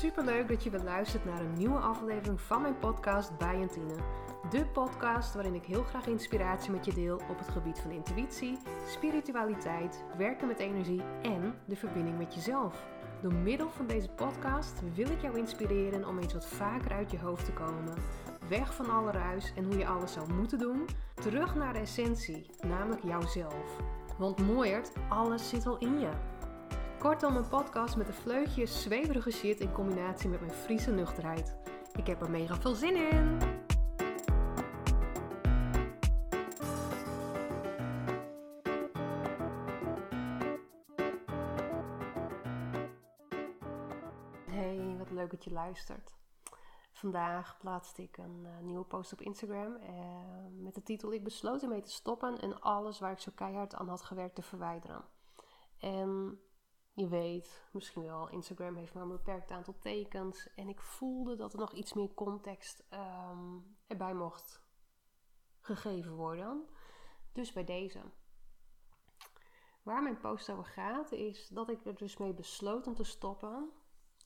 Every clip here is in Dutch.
Superleuk dat je beluistert naar een nieuwe aflevering van mijn podcast Bij. De podcast waarin ik heel graag inspiratie met je deel op het gebied van intuïtie, spiritualiteit, werken met energie en de verbinding met jezelf. Door middel van deze podcast wil ik jou inspireren om eens wat vaker uit je hoofd te komen. Weg van alle ruis en hoe je alles zou moeten doen. Terug naar de essentie, namelijk jouzelf. Want mooiert, alles zit al in je. Kortom, een podcast met een vleugje zweverige shit in combinatie met mijn Friese nuchterheid. Ik heb er mega veel zin in! Hey, wat leuk dat je luistert. Vandaag plaatste ik een uh, nieuwe post op Instagram uh, met de titel Ik besloot ermee te stoppen en alles waar ik zo keihard aan had gewerkt te verwijderen. En je weet misschien wel, Instagram heeft maar een beperkt aantal tekens. En ik voelde dat er nog iets meer context um, erbij mocht gegeven worden. Dus bij deze. Waar mijn post over gaat, is dat ik er dus mee besloot om te stoppen.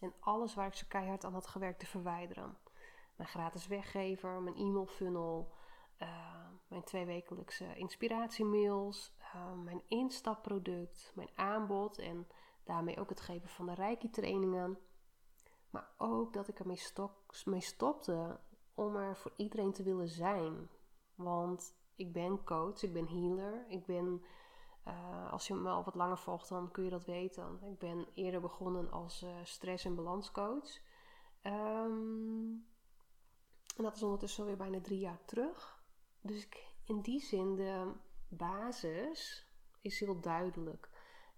En alles waar ik zo keihard aan had gewerkt te verwijderen. Mijn gratis weggever, mijn e-mail funnel, uh, mijn tweewekelijkse inspiratiemails, uh, mijn instapproduct, mijn aanbod en Daarmee ook het geven van de Reiki trainingen. Maar ook dat ik ermee mee stopte om er voor iedereen te willen zijn. Want ik ben coach, ik ben healer. Ik ben, uh, als je me al wat langer volgt, dan kun je dat weten. Ik ben eerder begonnen als uh, stress- en balanscoach. Um, en dat is ondertussen alweer bijna drie jaar terug. Dus ik, in die zin, de basis is heel duidelijk.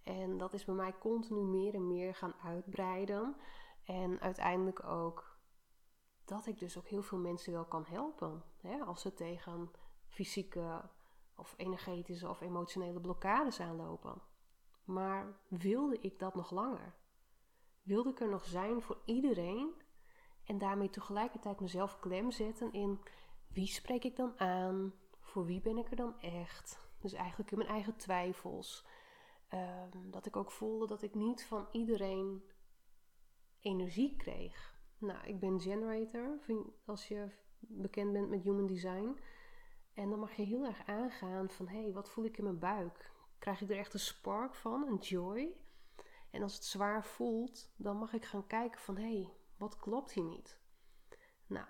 En dat is bij mij continu meer en meer gaan uitbreiden. En uiteindelijk ook dat ik dus ook heel veel mensen wel kan helpen. Hè? Als ze tegen fysieke of energetische of emotionele blokkades aanlopen. Maar wilde ik dat nog langer? Wilde ik er nog zijn voor iedereen en daarmee tegelijkertijd mezelf klem zetten in wie spreek ik dan aan? Voor wie ben ik er dan echt? Dus eigenlijk in mijn eigen twijfels. Ehm, dat ik ook voelde dat ik niet van iedereen energie kreeg. Nou, ik ben generator, als je bekend bent met human design. En dan mag je heel erg aangaan van, hé, hey, wat voel ik in mijn buik? Krijg ik er echt een spark van, een joy? En als het zwaar voelt, dan mag ik gaan kijken van, hé, hey, wat klopt hier niet? Nou,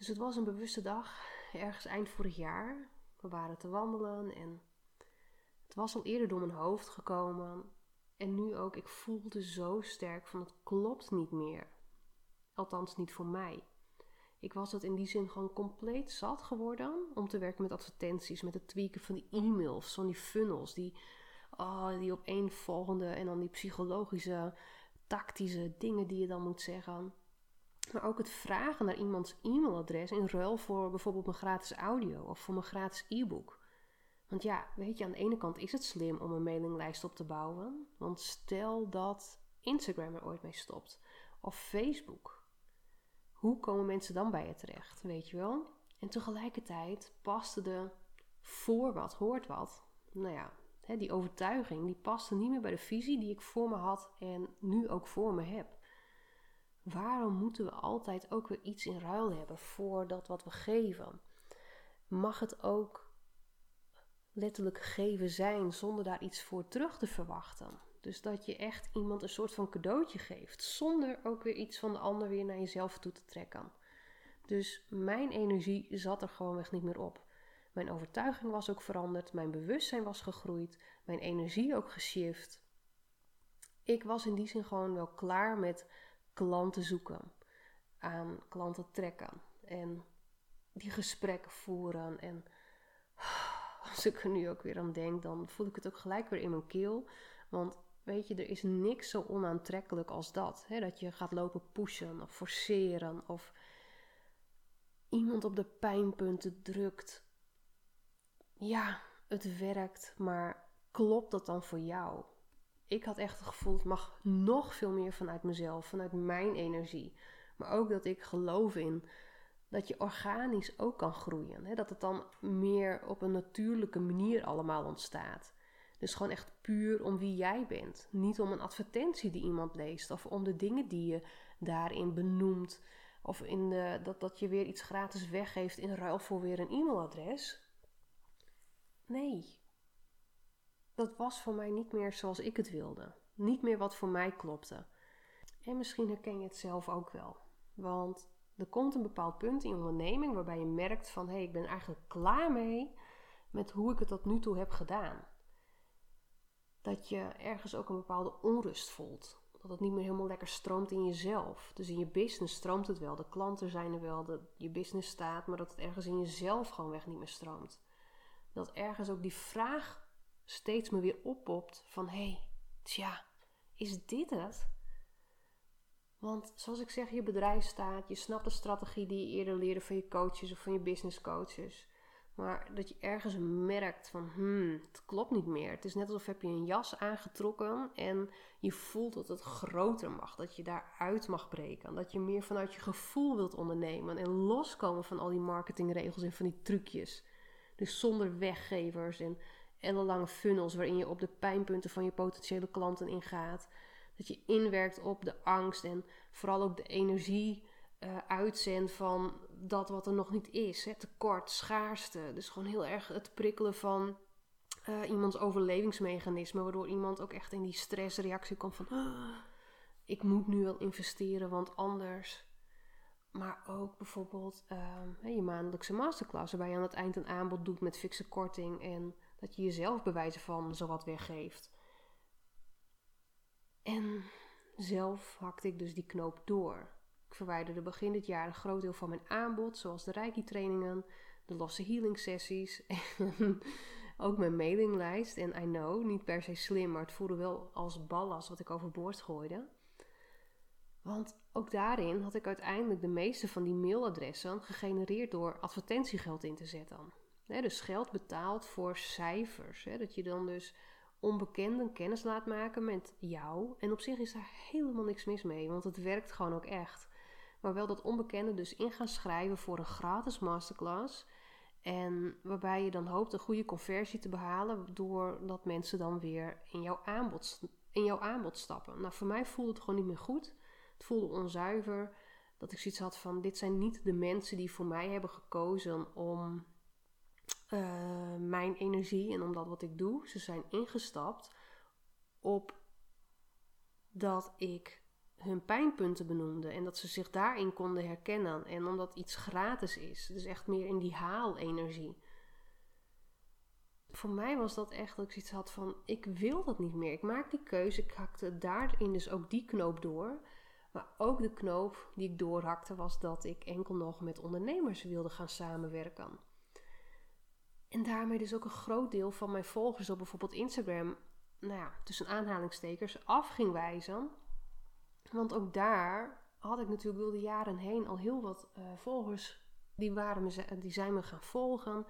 dus het was een bewuste dag, ergens eind vorig jaar. We waren te wandelen en het was al eerder door mijn hoofd gekomen. En nu ook, ik voelde zo sterk van het klopt niet meer. Althans niet voor mij. Ik was het in die zin gewoon compleet zat geworden om te werken met advertenties, met het tweaken van die e-mails, van die funnels, die, oh, die opeenvolgende en dan die psychologische, tactische dingen die je dan moet zeggen. Maar ook het vragen naar iemands e-mailadres in ruil voor bijvoorbeeld mijn gratis audio of voor mijn gratis e-book. Want ja, weet je, aan de ene kant is het slim om een mailinglijst op te bouwen. Want stel dat Instagram er ooit mee stopt. Of Facebook. Hoe komen mensen dan bij je terecht, weet je wel? En tegelijkertijd paste de voor wat hoort wat. Nou ja, die overtuiging die paste niet meer bij de visie die ik voor me had en nu ook voor me heb. Waarom moeten we altijd ook weer iets in ruil hebben voor dat wat we geven? Mag het ook letterlijk geven zijn zonder daar iets voor terug te verwachten. Dus dat je echt iemand een soort van cadeautje geeft, zonder ook weer iets van de ander weer naar jezelf toe te trekken. Dus mijn energie zat er gewoonweg niet meer op. Mijn overtuiging was ook veranderd, mijn bewustzijn was gegroeid, mijn energie ook geshift. Ik was in die zin gewoon wel klaar met klanten zoeken, aan klanten trekken en die gesprekken voeren en als ik er nu ook weer aan denk, dan voel ik het ook gelijk weer in mijn keel. Want weet je, er is niks zo onaantrekkelijk als dat. Hè? Dat je gaat lopen pushen of forceren of iemand op de pijnpunten drukt. Ja, het werkt, maar klopt dat dan voor jou? Ik had echt het gevoel, het mag nog veel meer vanuit mezelf, vanuit mijn energie. Maar ook dat ik geloof in dat je organisch ook kan groeien. Hè? Dat het dan meer op een natuurlijke manier allemaal ontstaat. Dus gewoon echt puur om wie jij bent. Niet om een advertentie die iemand leest of om de dingen die je daarin benoemt. Of in de, dat, dat je weer iets gratis weggeeft in ruil voor weer een e-mailadres. Nee. Dat was voor mij niet meer zoals ik het wilde. Niet meer wat voor mij klopte. En misschien herken je het zelf ook wel. Want er komt een bepaald punt in je onderneming waarbij je merkt van hé, hey, ik ben eigenlijk klaar mee met hoe ik het tot nu toe heb gedaan. Dat je ergens ook een bepaalde onrust voelt. Dat het niet meer helemaal lekker stroomt in jezelf. Dus in je business stroomt het wel, de klanten zijn er wel, je business staat, maar dat het ergens in jezelf gewoon weg niet meer stroomt. Dat ergens ook die vraag steeds meer weer oppopt van hé, hey, tja, is dit het? Want zoals ik zeg, je bedrijf staat, je snapt de strategie die je eerder leerde van je coaches of van je business coaches. Maar dat je ergens merkt van, hmm, het klopt niet meer. Het is net alsof heb je een jas aangetrokken en je voelt dat het groter mag. Dat je daaruit mag breken. Dat je meer vanuit je gevoel wilt ondernemen. En loskomen van al die marketingregels en van die trucjes. Dus zonder weggevers en ellenlange funnels waarin je op de pijnpunten van je potentiële klanten ingaat. Dat je inwerkt op de angst en vooral ook de energie uh, uitzendt van dat wat er nog niet is. Hè? Tekort, schaarste. Dus gewoon heel erg het prikkelen van uh, iemands overlevingsmechanisme. Waardoor iemand ook echt in die stressreactie komt van... Ah, ik moet nu wel investeren, want anders... Maar ook bijvoorbeeld uh, je maandelijkse masterclass, waarbij je aan het eind een aanbod doet met fixe korting en dat je jezelf bewijzen van zowat weggeeft. En zelf hakte ik dus die knoop door. Ik verwijderde begin dit jaar een groot deel van mijn aanbod, zoals de Reiki-trainingen, de losse healing sessies en ook mijn mailinglijst. En I know, niet per se slim, maar het voelde wel als ballast wat ik overboord gooide. Want ook daarin had ik uiteindelijk de meeste van die mailadressen gegenereerd door advertentiegeld in te zetten. dus geld betaald voor cijfers. dat je dan dus onbekenden kennis laat maken met jou. En op zich is daar helemaal niks mis mee, want het werkt gewoon ook echt. Maar wel dat onbekende dus in gaan schrijven voor een gratis masterclass. En waarbij je dan hoopt een goede conversie te behalen, doordat mensen dan weer in jouw aanbod, in jouw aanbod stappen. Nou, voor mij voelde het gewoon niet meer goed. Het voelde onzuiver. Dat ik zoiets had van: dit zijn niet de mensen die voor mij hebben gekozen om uh, mijn energie en om dat wat ik doe. Ze zijn ingestapt op dat ik hun pijnpunten benoemde en dat ze zich daarin konden herkennen. En omdat iets gratis is, dus echt meer in die haalenergie. Voor mij was dat echt dat ik zoiets had van: ik wil dat niet meer. Ik maak die keuze. Ik hakte daarin dus ook die knoop door. Maar ook de knoop die ik doorhakte was dat ik enkel nog met ondernemers wilde gaan samenwerken. En daarmee dus ook een groot deel van mijn volgers op bijvoorbeeld Instagram, nou ja, tussen aanhalingstekens, af ging wijzen. Want ook daar had ik natuurlijk door de jaren heen al heel wat uh, volgers. Die, waren me, die zijn me gaan volgen.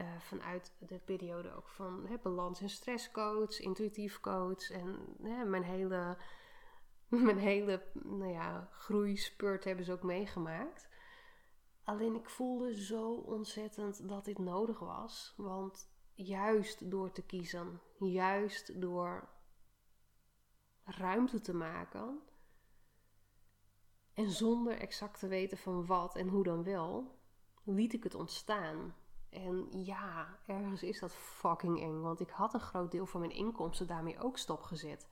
Uh, vanuit de periode ook van hè, balans- en stresscoach, intuïtief coach. En hè, mijn hele, mijn hele nou ja, groeispurt hebben ze ook meegemaakt. Alleen ik voelde zo ontzettend dat dit nodig was. Want juist door te kiezen, juist door ruimte te maken. En zonder exact te weten van wat en hoe dan wel, liet ik het ontstaan. En ja, ergens is dat fucking eng. Want ik had een groot deel van mijn inkomsten daarmee ook stopgezet.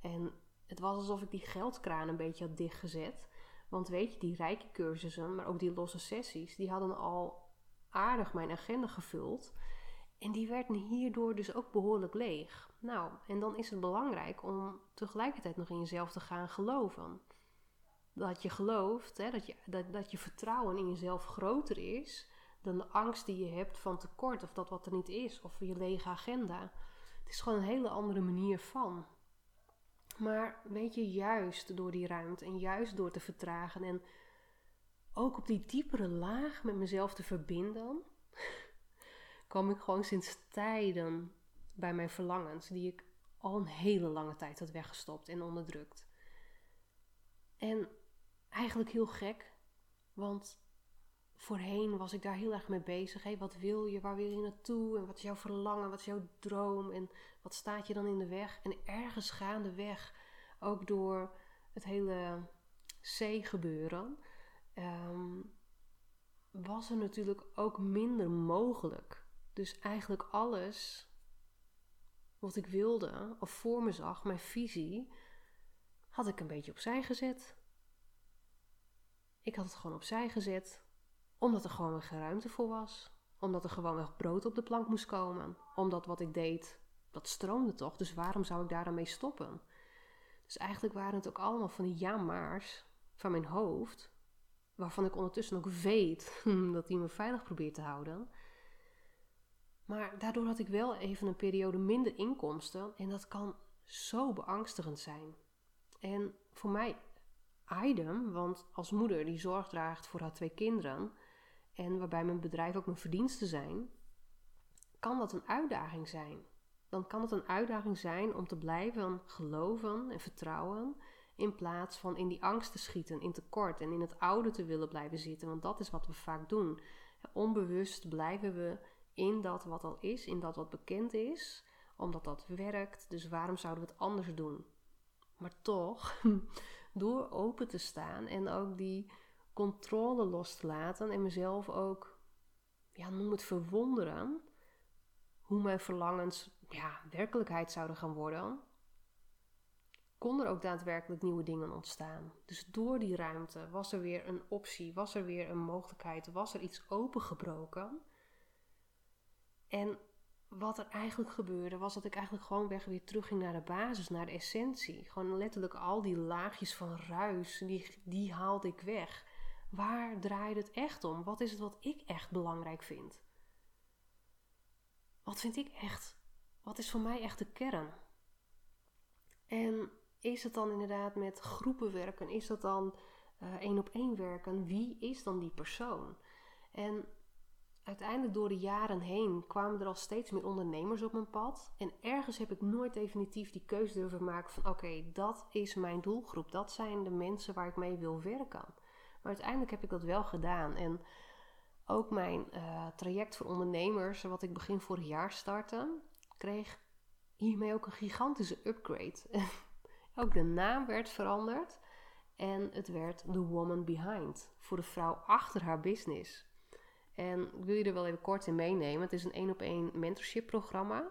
En het was alsof ik die geldkraan een beetje had dichtgezet. Want weet je, die rijke cursussen, maar ook die losse sessies, die hadden al aardig mijn agenda gevuld. En die werden hierdoor dus ook behoorlijk leeg. Nou, en dan is het belangrijk om tegelijkertijd nog in jezelf te gaan geloven. Dat je gelooft, hè, dat, je, dat, dat je vertrouwen in jezelf groter is dan de angst die je hebt van tekort of dat wat er niet is of je lege agenda. Het is gewoon een hele andere manier van. Maar weet je, juist door die ruimte en juist door te vertragen en ook op die diepere laag met mezelf te verbinden, kwam ik gewoon sinds tijden bij mijn verlangens, die ik al een hele lange tijd had weggestopt en onderdrukt. En eigenlijk heel gek, want voorheen was ik daar heel erg mee bezig. Wat wil je? Waar wil je naartoe? En wat is jouw verlangen? Wat is jouw droom? En wat staat je dan in de weg? En ergens gaandeweg, ook door het hele C-gebeuren, ehm, was er natuurlijk ook minder mogelijk. Dus eigenlijk alles wat ik wilde of voor me zag, mijn visie, had ik een beetje opzij gezet. Ik had het gewoon opzij gezet, omdat er gewoon weer ruimte voor was. Omdat er gewoon weer brood op de plank moest komen. Omdat wat ik deed, dat stroomde toch. Dus waarom zou ik daar dan mee stoppen? Dus eigenlijk waren het ook allemaal van die ja-maars van mijn hoofd. Waarvan ik ondertussen ook weet dat die me veilig probeert te houden. Maar daardoor had ik wel even een periode minder inkomsten. En dat kan zo beangstigend zijn. En voor mij item, want als moeder die zorg draagt voor haar twee kinderen en waarbij mijn bedrijf ook mijn verdiensten zijn, kan dat een uitdaging zijn. Dan kan het een uitdaging zijn om te blijven geloven en vertrouwen in plaats van in die angst te schieten, in tekort en in het oude te willen blijven zitten, want dat is wat we vaak doen. Onbewust blijven we in dat wat al is, in dat wat bekend is, omdat dat werkt. Dus waarom zouden we het anders doen? Maar toch, door open te staan en ook die controle los te laten en mezelf ook, ja, noem het verwonderen, hoe mijn verlangens ja, werkelijkheid zouden gaan worden, kon er ook daadwerkelijk nieuwe dingen ontstaan. Dus door die ruimte was er weer een optie, was er weer een mogelijkheid, was er iets opengebroken. En wat er eigenlijk gebeurde, was dat ik eigenlijk gewoon weg weer terugging naar de basis, naar de essentie. Gewoon letterlijk al die laagjes van ruis, die, die haalde ik weg. Waar draait het echt om? Wat is het wat ik echt belangrijk vind? Wat vind ik echt? Wat is voor mij echt de kern? En is het dan inderdaad met groepen werken? Is dat dan uh, één op één werken? Wie is dan die persoon? En uiteindelijk door de jaren heen kwamen er al steeds meer ondernemers op mijn pad. En ergens heb ik nooit definitief die keuze durven maken van oké, dat is mijn doelgroep. Dat zijn de mensen waar ik mee wil werken. Maar uiteindelijk heb ik dat wel gedaan. En ook mijn uh, traject voor ondernemers, wat ik begin vorig jaar startte, kreeg hiermee ook een gigantische upgrade. ook de naam werd veranderd. En het werd The Woman Behind. Voor de vrouw achter haar business. En ik wil je er wel even kort in meenemen. Het is een één op één mentorship programma.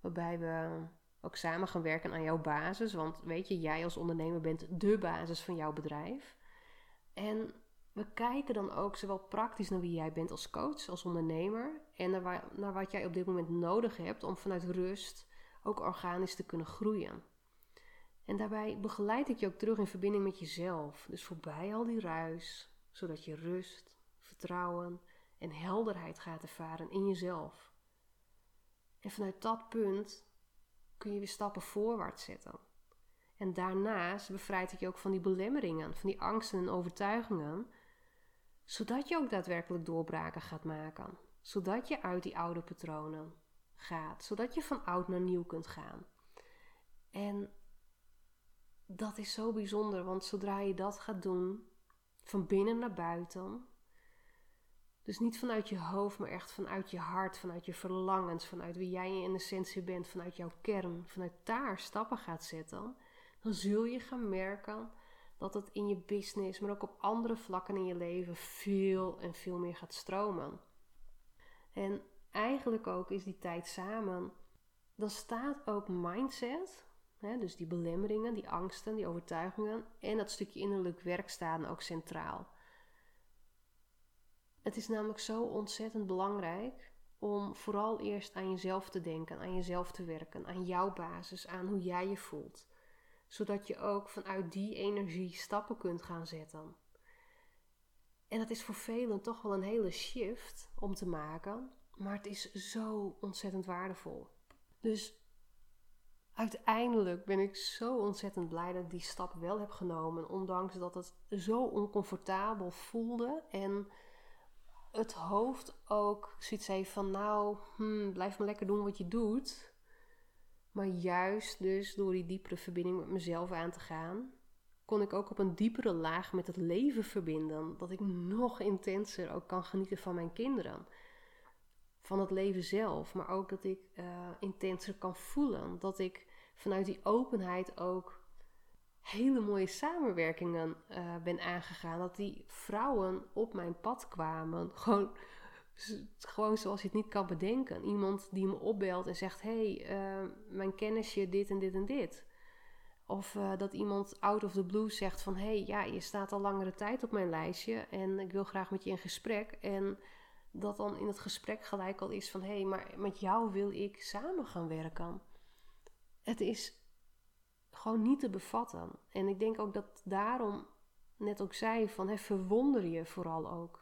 Waarbij we ook samen gaan werken aan jouw basis. Want weet je, jij als ondernemer bent de basis van jouw bedrijf. En we kijken dan ook zowel praktisch naar wie jij bent als coach, als ondernemer. En naar, naar wat jij op dit moment nodig hebt om vanuit rust ook organisch te kunnen groeien. En daarbij begeleid ik je ook terug in verbinding met jezelf. Dus voorbij al die ruis, zodat je rust, vertrouwen en helderheid gaat ervaren in jezelf. En vanuit dat punt kun je weer stappen voorwaarts zetten. En daarnaast bevrijd ik je ook van die belemmeringen, van die angsten en overtuigingen, zodat je ook daadwerkelijk doorbraken gaat maken. Zodat je uit die oude patronen gaat, zodat je van oud naar nieuw kunt gaan. En dat is zo bijzonder, want zodra je dat gaat doen, van binnen naar buiten, dus niet vanuit je hoofd, maar echt vanuit je hart, vanuit je verlangens, vanuit wie jij in essentie bent, vanuit jouw kern, vanuit daar stappen gaat zetten, dan zul je gaan merken dat het in je business, maar ook op andere vlakken in je leven veel en veel meer gaat stromen. En eigenlijk ook is die tijd samen, dan staat ook mindset, hè, dus die belemmeringen, die angsten, die overtuigingen en dat stukje innerlijk werk staan ook centraal. Het is namelijk zo ontzettend belangrijk om vooral eerst aan jezelf te denken, aan jezelf te werken, aan jouw basis, aan hoe jij je voelt. Zodat je ook vanuit die energie stappen kunt gaan zetten. En dat is voor velen toch wel een hele shift om te maken, maar het is zo ontzettend waardevol. Dus uiteindelijk ben ik zo ontzettend blij dat ik die stap wel heb genomen, ondanks dat het zo oncomfortabel voelde en het hoofd ook zoiets heeft van nou, hmm, blijf maar lekker doen wat je doet. Maar juist dus door die diepere verbinding met mezelf aan te gaan, kon ik ook op een diepere laag met het leven verbinden. Dat ik nog intenser ook kan genieten van mijn kinderen. Van het leven zelf. Maar ook dat ik uh, intenser kan voelen. Dat ik vanuit die openheid ook hele mooie samenwerkingen uh, ben aangegaan. Dat die vrouwen op mijn pad kwamen. Gewoon, gewoon zoals je het niet kan bedenken. Iemand die me opbelt en zegt: hey, uh, mijn kennisje dit en dit en dit. Of uh, dat iemand out of the blue zegt van... hey, ja, je staat al langere tijd op mijn lijstje... en ik wil graag met je in gesprek. En dat dan in het gesprek gelijk al is van... hey, maar met jou wil ik samen gaan werken. Het is gewoon niet te bevatten. En ik denk ook dat daarom net ook zei van... Hey, verwonder je vooral ook.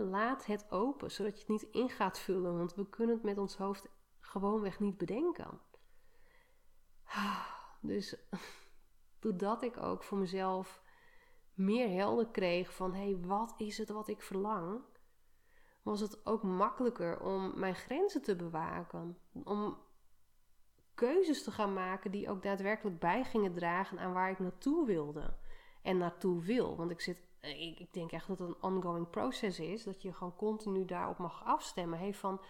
Laat het open, zodat je het niet in gaat vullen. Want we kunnen het met ons hoofd gewoonweg niet bedenken. Dus doordat ik ook voor mezelf meer helder kreeg van hé, hey, wat is het wat ik verlang? Was het ook makkelijker om mijn grenzen te bewaken. Om keuzes te gaan maken die ook daadwerkelijk bij gingen dragen aan waar ik naartoe wilde. En naartoe wil. Want ik, zit, ik, ik denk echt dat het een ongoing proces is. Dat je gewoon continu daarop mag afstemmen. Hey, van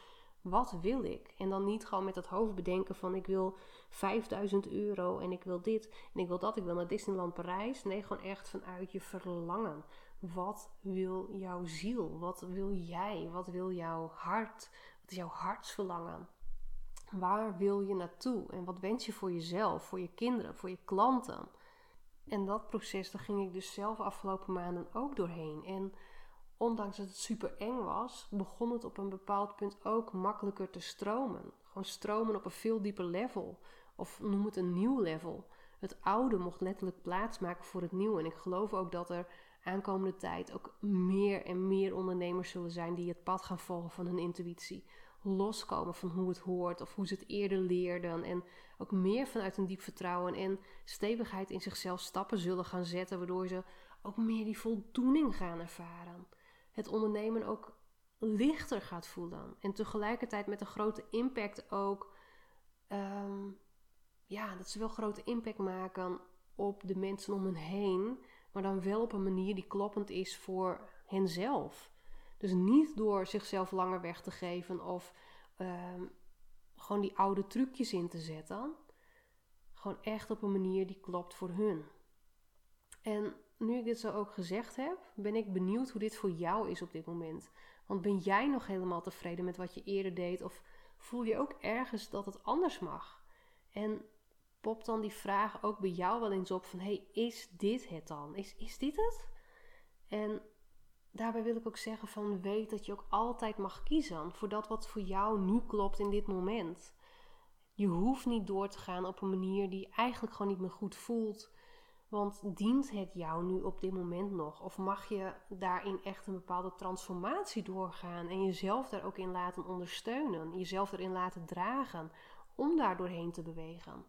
wat wil ik? En dan niet gewoon met het hoofd bedenken van ik wil 5000 euro en ik wil dit en ik wil dat, ik wil naar Disneyland Parijs. Nee, gewoon echt vanuit je verlangen. Wat wil jouw ziel? Wat wil jij? Wat wil jouw hart? Wat is jouw hartsverlangen? Waar wil je naartoe? En wat wens je voor jezelf, voor je kinderen, voor je klanten? En dat proces, daar ging ik dus zelf afgelopen maanden ook doorheen. En ondanks dat het super eng was, begon het op een bepaald punt ook makkelijker te stromen. Gewoon stromen op een veel dieper level. Of noem het een nieuw level. Het oude mocht letterlijk plaatsmaken voor het nieuwe. En ik geloof ook dat er aankomende tijd ook meer en meer ondernemers zullen zijn die het pad gaan volgen van hun intuïtie. Loskomen van hoe het hoort of hoe ze het eerder leerden. En ook meer vanuit een diep vertrouwen en stevigheid in zichzelf stappen zullen gaan zetten. Waardoor ze ook meer die voldoening gaan ervaren het ondernemen ook lichter gaat voelen. En tegelijkertijd met een grote impact ook. Ehm, ja, dat ze wel grote impact maken op de mensen om hen heen. Maar dan wel op een manier die kloppend is voor henzelf. Dus niet door zichzelf langer weg te geven of ehm, gewoon die oude trucjes in te zetten. Gewoon echt op een manier die klopt voor hun. En nu ik dit zo ook gezegd heb, ben ik benieuwd hoe dit voor jou is op dit moment. Want ben jij nog helemaal tevreden met wat je eerder deed? Of voel je ook ergens dat het anders mag? En pop dan die vraag ook bij jou wel eens op van... hey, is dit het dan? Is, is dit het? En daarbij wil ik ook zeggen van... weet dat je ook altijd mag kiezen voor dat wat voor jou nu klopt in dit moment. Je hoeft niet door te gaan op een manier die eigenlijk gewoon niet meer goed voelt... Want dient het jou nu op dit moment nog? Of mag je daarin echt een bepaalde transformatie doorgaan en jezelf daar ook in laten ondersteunen, jezelf erin laten dragen om daar doorheen te bewegen?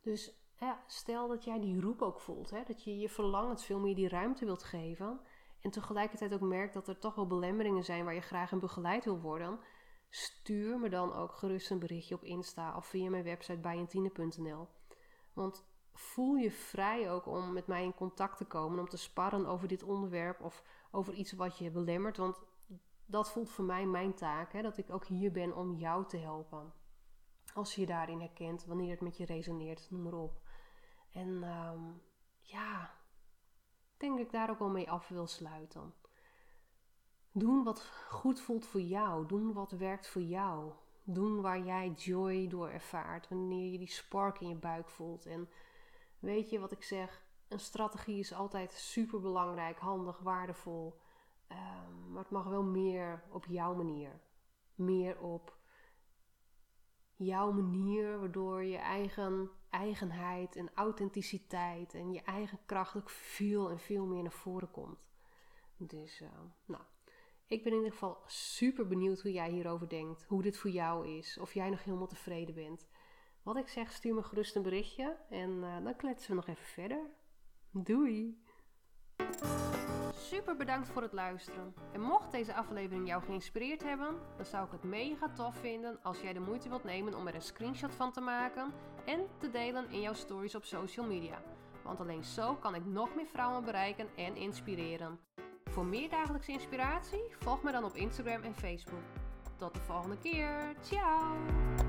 Dus ja, stel dat jij die roep ook voelt, hè, dat je je verlangens veel meer die ruimte wilt geven en tegelijkertijd ook merkt dat er toch wel belemmeringen zijn waar je graag in begeleid wil worden, stuur me dan ook gerust een berichtje op Insta of via mijn website bijentine.nl. Want voel je vrij ook om met mij in contact te komen, om te sparren over dit onderwerp of over iets wat je belemmert. Want dat voelt voor mij mijn taak, hè, dat ik ook hier ben om jou te helpen. Als je je daarin herkent, wanneer het met je resoneert, noem maar op. En um, ja, denk ik daar ook wel mee af wil sluiten. Doen wat goed voelt voor jou. Doen wat werkt voor jou. Doen waar jij joy door ervaart. Wanneer je die spark in je buik voelt. En Weet je wat ik zeg? Een strategie is altijd super belangrijk, handig, waardevol. Ehm, maar het mag wel meer op jouw manier. Meer op jouw manier, waardoor je eigen eigenheid en authenticiteit en je eigen kracht ook veel en veel meer naar voren komt. Dus, uh, nou, ik ben in ieder geval super benieuwd hoe jij hierover denkt, hoe dit voor jou is, of jij nog helemaal tevreden bent. Wat ik zeg, stuur me gerust een berichtje en uh, dan kletsen we nog even verder. Doei! Super bedankt voor het luisteren. En mocht deze aflevering jou geïnspireerd hebben, dan zou ik het mega tof vinden als jij de moeite wilt nemen om er een screenshot van te maken en te delen in jouw stories op social media. want alleen zo kan ik nog meer vrouwen bereiken en inspireren. Voor meer dagelijkse inspiratie, volg me dan op Instagram en Facebook. Tot de volgende keer. Ciao!